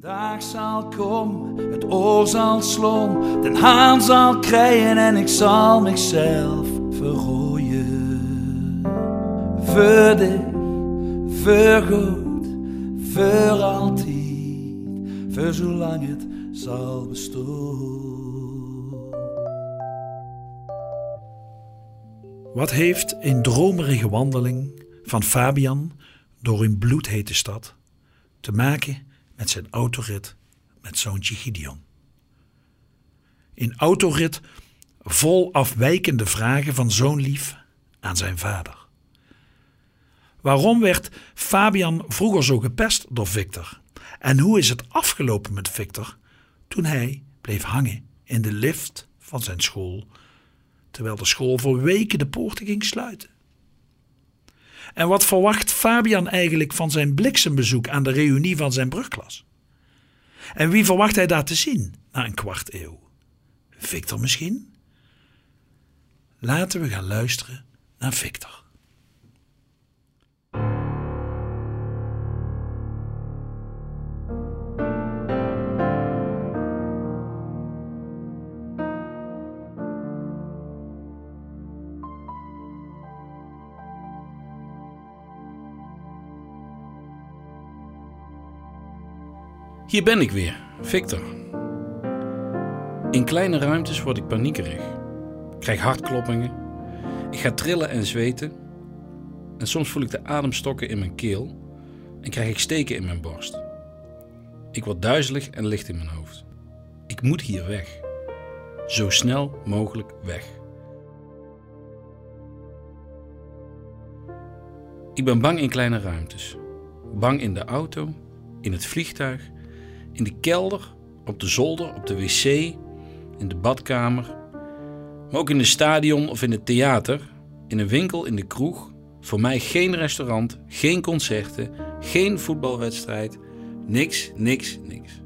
dag zal komen, het oor zal slom, den haan zal krijgen en ik zal mezelf verrooien. Voor dich, voor goed, voor altijd, voor zolang het zal bestaan. Wat heeft een dromerige wandeling van Fabian door een bloedhete stad te maken met zijn autorit met zoontje Gideon? Een autorit vol afwijkende vragen van zoon lief aan zijn vader. Waarom werd Fabian vroeger zo gepest door Victor? En hoe is het afgelopen met Victor toen hij bleef hangen in de lift van zijn school, terwijl de school voor weken de poorten ging sluiten? En wat verwacht Fabian eigenlijk van zijn bliksembezoek aan de reunie van zijn brugklas? En wie verwacht hij daar te zien na een kwart eeuw? Victor misschien? Laten we gaan luisteren naar Victor. Hier ben ik weer, Victor. In kleine ruimtes word ik paniekerig. Ik krijg hartkloppingen. Ik ga trillen en zweten. En soms voel ik de ademstokken in mijn keel en krijg ik steken in mijn borst. Ik word duizelig en licht in mijn hoofd. Ik moet hier weg. Zo snel mogelijk weg. Ik ben bang in kleine ruimtes. Bang in de auto, in het vliegtuig, in de kelder, op de zolder, op de wc, in de badkamer. Maar ook in een stadion of in het theater, in een winkel, in de kroeg. Voor mij geen restaurant, geen concerten, geen voetbalwedstrijd. Niks, niks, niks.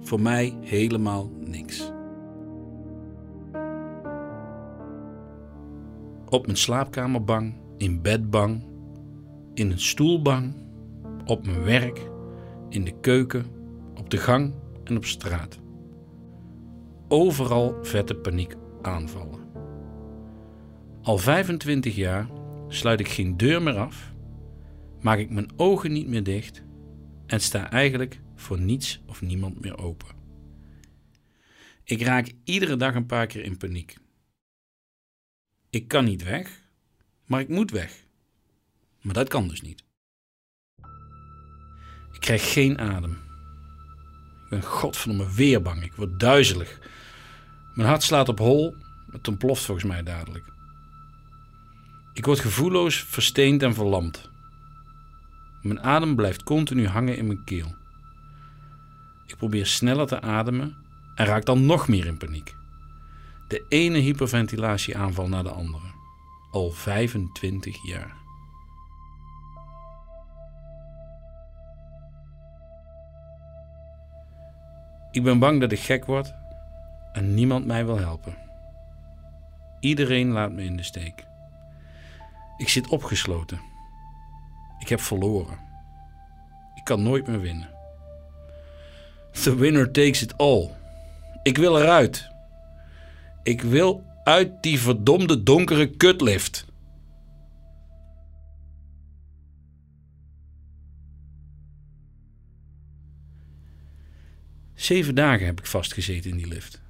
Voor mij helemaal niks. Op mijn slaapkamer bang, in bed bang, in een stoel bang, op mijn werk, in de keuken, op de gang en op straat. Overal vette paniek aanvallen. Al 25 jaar sluit ik geen deur meer af, maak ik mijn ogen niet meer dicht en sta eigenlijk voor niets of niemand meer open. Ik raak iedere dag een paar keer in paniek. Ik kan niet weg, maar ik moet weg. Maar dat kan dus niet. Ik krijg geen adem. Ik ben godverdomme weer bang. Ik word duizelig. Mijn hart slaat op hol. Het ontploft volgens mij dadelijk. Ik word gevoelloos, versteend en verlamd. Mijn adem blijft continu hangen in mijn keel. Ik probeer sneller te ademen en raak dan nog meer in paniek. De ene hyperventilatieaanval na de andere. Al 25 jaar. Ik ben bang dat ik gek word en niemand mij wil helpen. Iedereen laat me in de steek. Ik zit opgesloten. Ik heb verloren. Ik kan nooit meer winnen. The winner takes it all. Ik wil eruit. Ik wil uit die verdomde donkere kutlift. Zeven dagen heb ik vastgezeten in die lift.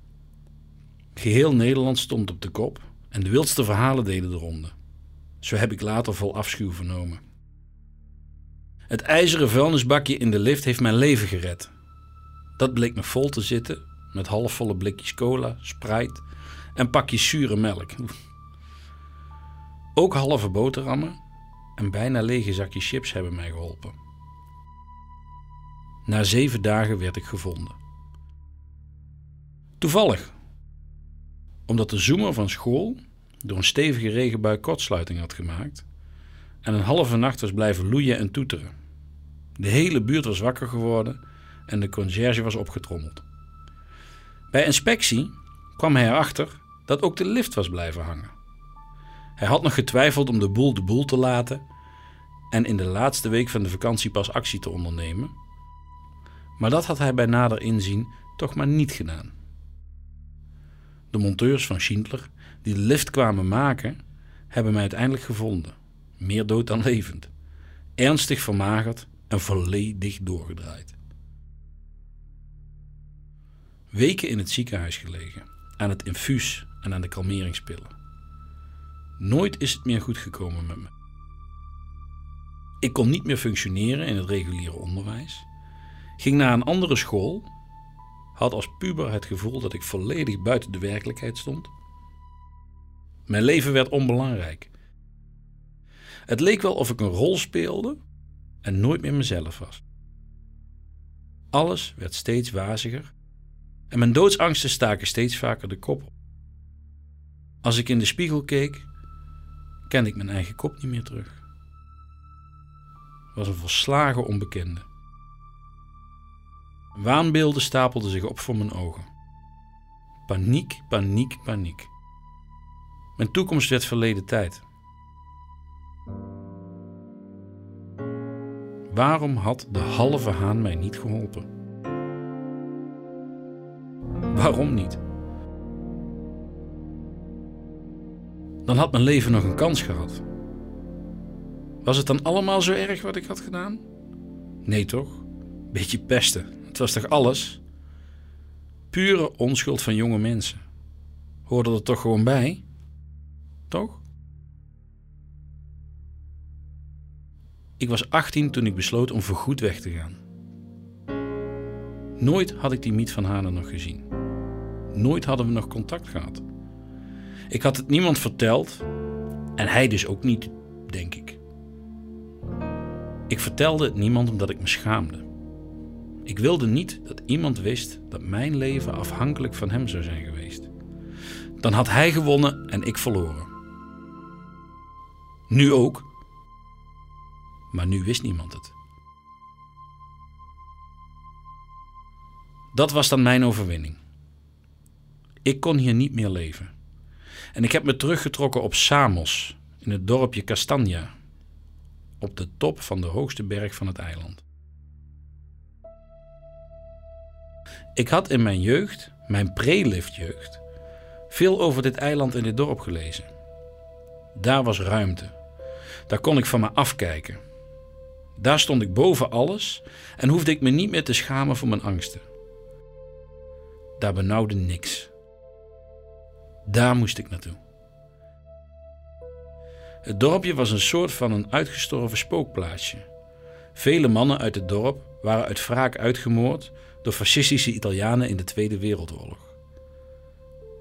Geheel Nederland stond op de kop en de wildste verhalen deden de ronde. Zo heb ik later vol afschuw vernomen. Het ijzeren vuilnisbakje in de lift heeft mijn leven gered. Dat bleek me vol te zitten met halfvolle blikjes cola, Sprite en pakjes zure melk. Ook halve boterhammen en bijna lege zakjes chips hebben mij geholpen. Na zeven dagen werd ik gevonden. Toevallig, omdat de zoemer van school door een stevige regenbui kortsluiting had gemaakt en een halve nacht was blijven loeien en toeteren. De hele buurt was wakker geworden en de conciërge was opgetrommeld. Bij inspectie kwam hij erachter dat ook de lift was blijven hangen. Hij had nog getwijfeld om de boel de boel te laten en in de laatste week van de vakantie pas actie te ondernemen. Maar dat had hij bij nader inzien toch maar niet gedaan. De monteurs van Schindler, die de lift kwamen maken, hebben mij uiteindelijk gevonden. Meer dood dan levend. Ernstig vermagerd en volledig doorgedraaid. Weken in het ziekenhuis gelegen, aan het infuus en aan de kalmeringspillen. Nooit is het meer goed gekomen met me. Ik kon niet meer functioneren in het reguliere onderwijs, ging naar een andere school, had als puber het gevoel dat ik volledig buiten de werkelijkheid stond. Mijn leven werd onbelangrijk. Het leek wel of ik een rol speelde en nooit meer mezelf was. Alles werd steeds waziger en mijn doodsangsten staken steeds vaker de kop op. Als ik in de spiegel keek, kende ik mijn eigen kop niet meer terug. Het was een volslagen onbekende. Waanbeelden stapelden zich op voor mijn ogen. Paniek, paniek, paniek. Mijn toekomst werd verleden tijd. Waarom had de halve haan mij niet geholpen? Waarom niet? Dan had mijn leven nog een kans gehad. Was het dan allemaal zo erg wat ik had gedaan? Nee toch? Beetje pesten. Het was toch alles? Pure onschuld van jonge mensen. Hoorde er toch gewoon bij? Toch? Ik was 18 toen ik besloot om voorgoed weg te gaan. Nooit had ik die Miet van Hanen nog gezien. Nooit hadden we nog contact gehad. Ik had het niemand verteld en hij dus ook niet, denk ik. Ik vertelde het niemand omdat ik me schaamde. Ik wilde niet dat iemand wist dat mijn leven afhankelijk van hem zou zijn geweest. Dan had hij gewonnen en ik verloren. Nu ook. Maar nu wist niemand het. Dat was dan mijn overwinning. Ik kon hier niet meer leven. En ik heb me teruggetrokken op Samos, in het dorpje Castagna, op de top van de hoogste berg van het eiland. Ik had in mijn jeugd, mijn pre-liftjeugd, veel over dit eiland en dit dorp gelezen. Daar was ruimte. Daar kon ik van me afkijken. Daar stond ik boven alles en hoefde ik me niet meer te schamen voor mijn angsten. Daar benauwde niks. Daar moest ik naartoe. Het dorpje was een soort van een uitgestorven spookplaatsje. Vele mannen uit het dorp waren uit wraak uitgemoord door fascistische Italianen in de Tweede Wereldoorlog.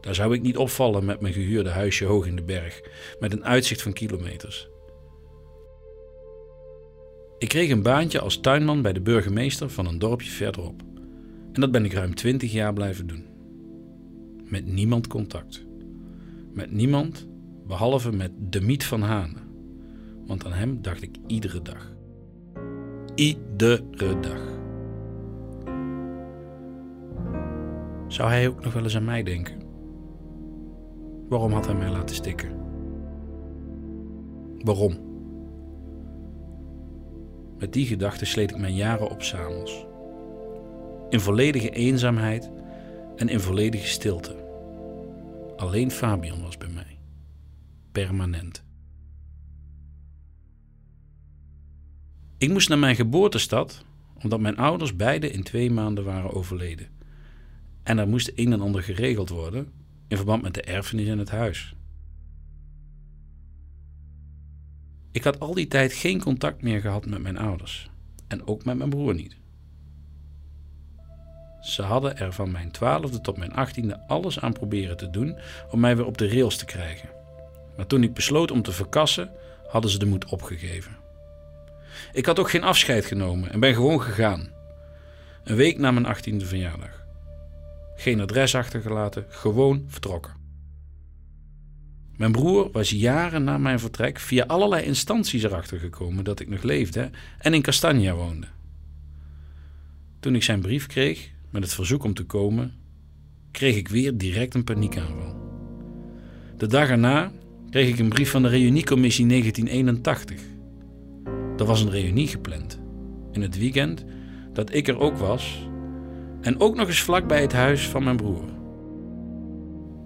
Daar zou ik niet opvallen met mijn gehuurde huisje hoog in de berg, met een uitzicht van kilometers. Ik kreeg een baantje als tuinman bij de burgemeester van een dorpje verderop. En dat ben ik ruim twintig jaar blijven doen. Met niemand contact. Met niemand behalve met de Miet van Hanen. Want aan hem dacht ik iedere dag. Iedere dag. Zou hij ook nog wel eens aan mij denken? Waarom had hij mij laten stikken? Waarom? Met die gedachte sleet ik mijn jaren op Samos. In volledige eenzaamheid en in volledige stilte. Alleen Fabian was bij mij. Permanent. Ik moest naar mijn geboortestad omdat mijn ouders beide in twee maanden waren overleden. En er moest een en ander geregeld worden in verband met de erfenis en het huis. Ik had al die tijd geen contact meer gehad met mijn ouders en ook met mijn broer niet. Ze hadden er van mijn twaalfde tot mijn achttiende alles aan proberen te doen om mij weer op de rails te krijgen. Maar toen ik besloot om te verkassen, hadden ze de moed opgegeven. Ik had ook geen afscheid genomen en ben gewoon gegaan. Een week na mijn achttiende verjaardag. Geen adres achtergelaten, gewoon vertrokken. Mijn broer was jaren na mijn vertrek via allerlei instanties erachter gekomen dat ik nog leefde en in Castagna woonde. Toen ik zijn brief kreeg met het verzoek om te komen, kreeg ik weer direct een paniekaanval. De dag erna kreeg ik een brief van de reuniecommissie 1981. Er was een reunie gepland. In het weekend dat ik er ook was, En ook nog eens vlak bij het huis van mijn broer.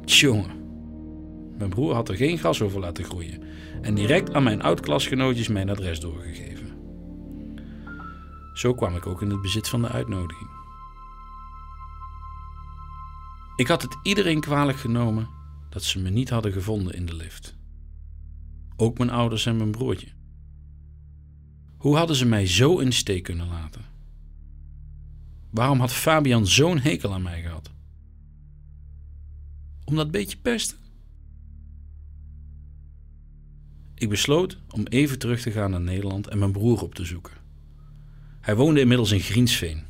Tjonge. Mijn broer had er geen gras over laten groeien en direct aan mijn oud-klasgenootjes mijn adres doorgegeven. Zo kwam ik ook in het bezit van de uitnodiging. Ik had het iedereen kwalijk genomen dat ze me niet hadden gevonden in de lift. Ook mijn ouders en mijn broertje. Hoe hadden ze mij zo in steek kunnen laten? Waarom had Fabian zo'n hekel aan mij gehad? Om dat beetje pesten? Ik besloot om even terug te gaan naar Nederland en mijn broer op te zoeken. Hij woonde inmiddels in Griensveen.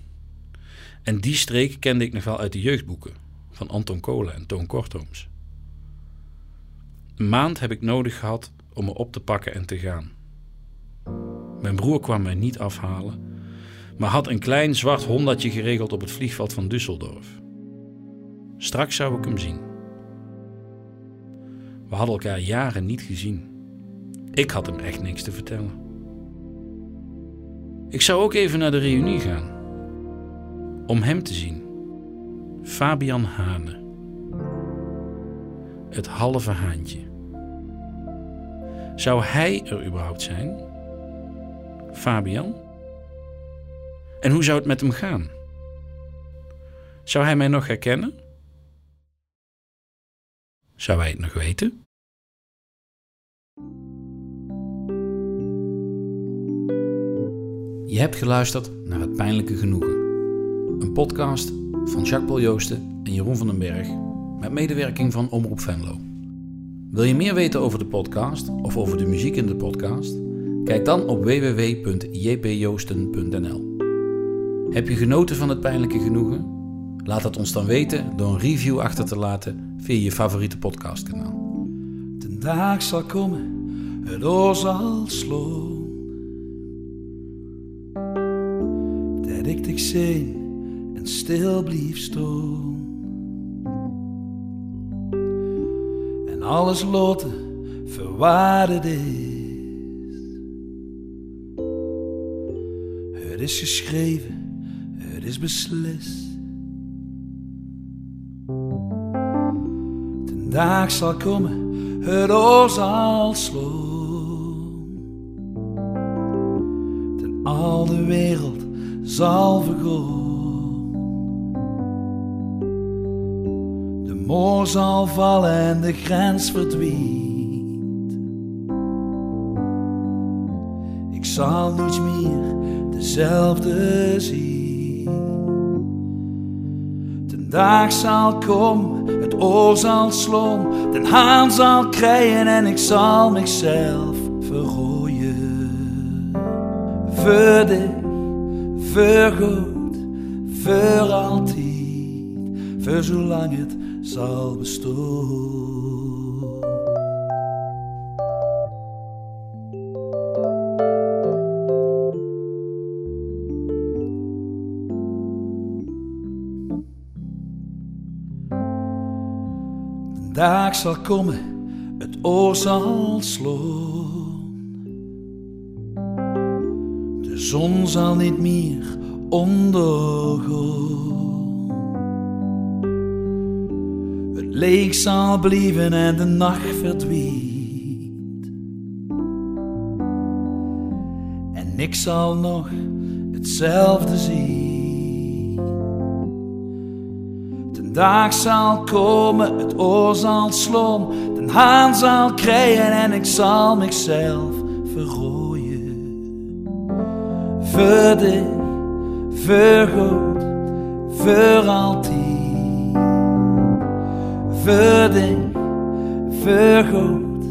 En die streek kende ik nog wel uit de jeugdboeken van Anton Kolen en Toon Kortooms. Een maand heb ik nodig gehad om me op te pakken en te gaan. Mijn broer kwam mij niet afhalen, maar had een klein zwart honderdje geregeld op het vliegveld van Düsseldorf. Straks zou ik hem zien. We hadden elkaar jaren niet gezien. Ik had hem echt niks te vertellen. Ik zou ook even naar de reunie gaan. Om hem te zien. Fabian Hane. Het halve haantje. Zou hij er überhaupt zijn? Fabian? En hoe zou het met hem gaan? Zou hij mij nog herkennen? Zou hij het nog weten? Je hebt geluisterd naar Het Pijnlijke Genoegen. Een podcast van Jacques Paul Joosten en Jeroen van den Berg met medewerking van Omroep Venlo. Wil je meer weten over de podcast of over de muziek in de podcast? Kijk dan op www.jpjoosten.nl. Heb je genoten van het pijnlijke genoegen? Laat het ons dan weten door een review achter te laten via je favoriete podcastkanaal. De dag zal komen, het oor zal slaan. Dat ik dich zien en stil blief staan. En alles loten verwaarde is. Het is geschreven, is beslist. De dag zal komen, het oor zal slaan. En al de wereld zal vergaan. De moor zal vallen en de grens verdwijnt. Ik zal niets meer dezelfde zien. De dag zal komen, het oor zal slaan, de haan zal krijgen en ik zal mezelf verrooien. Voor dich, voor goed, voor altijd, voor zolang het zal bestaan. Dag zal komen, het oor zal slaan. De zon zal niet meer ondergaan. Het leeg zal blijven en de nacht verdwijnt. En ik zal nog hetzelfde zien. Dag zal komen, het oor zal slaan, de haan zal krijgen en ik zal mezelf verrooien. Voor dich, voor goed, voor altijd. Voor dich, voor goed,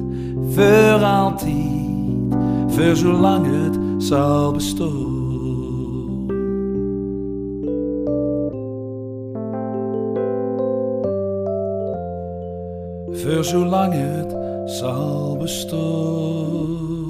voor altijd. Voor zolang het zal bestaan. Voor zolang het zal bestaan.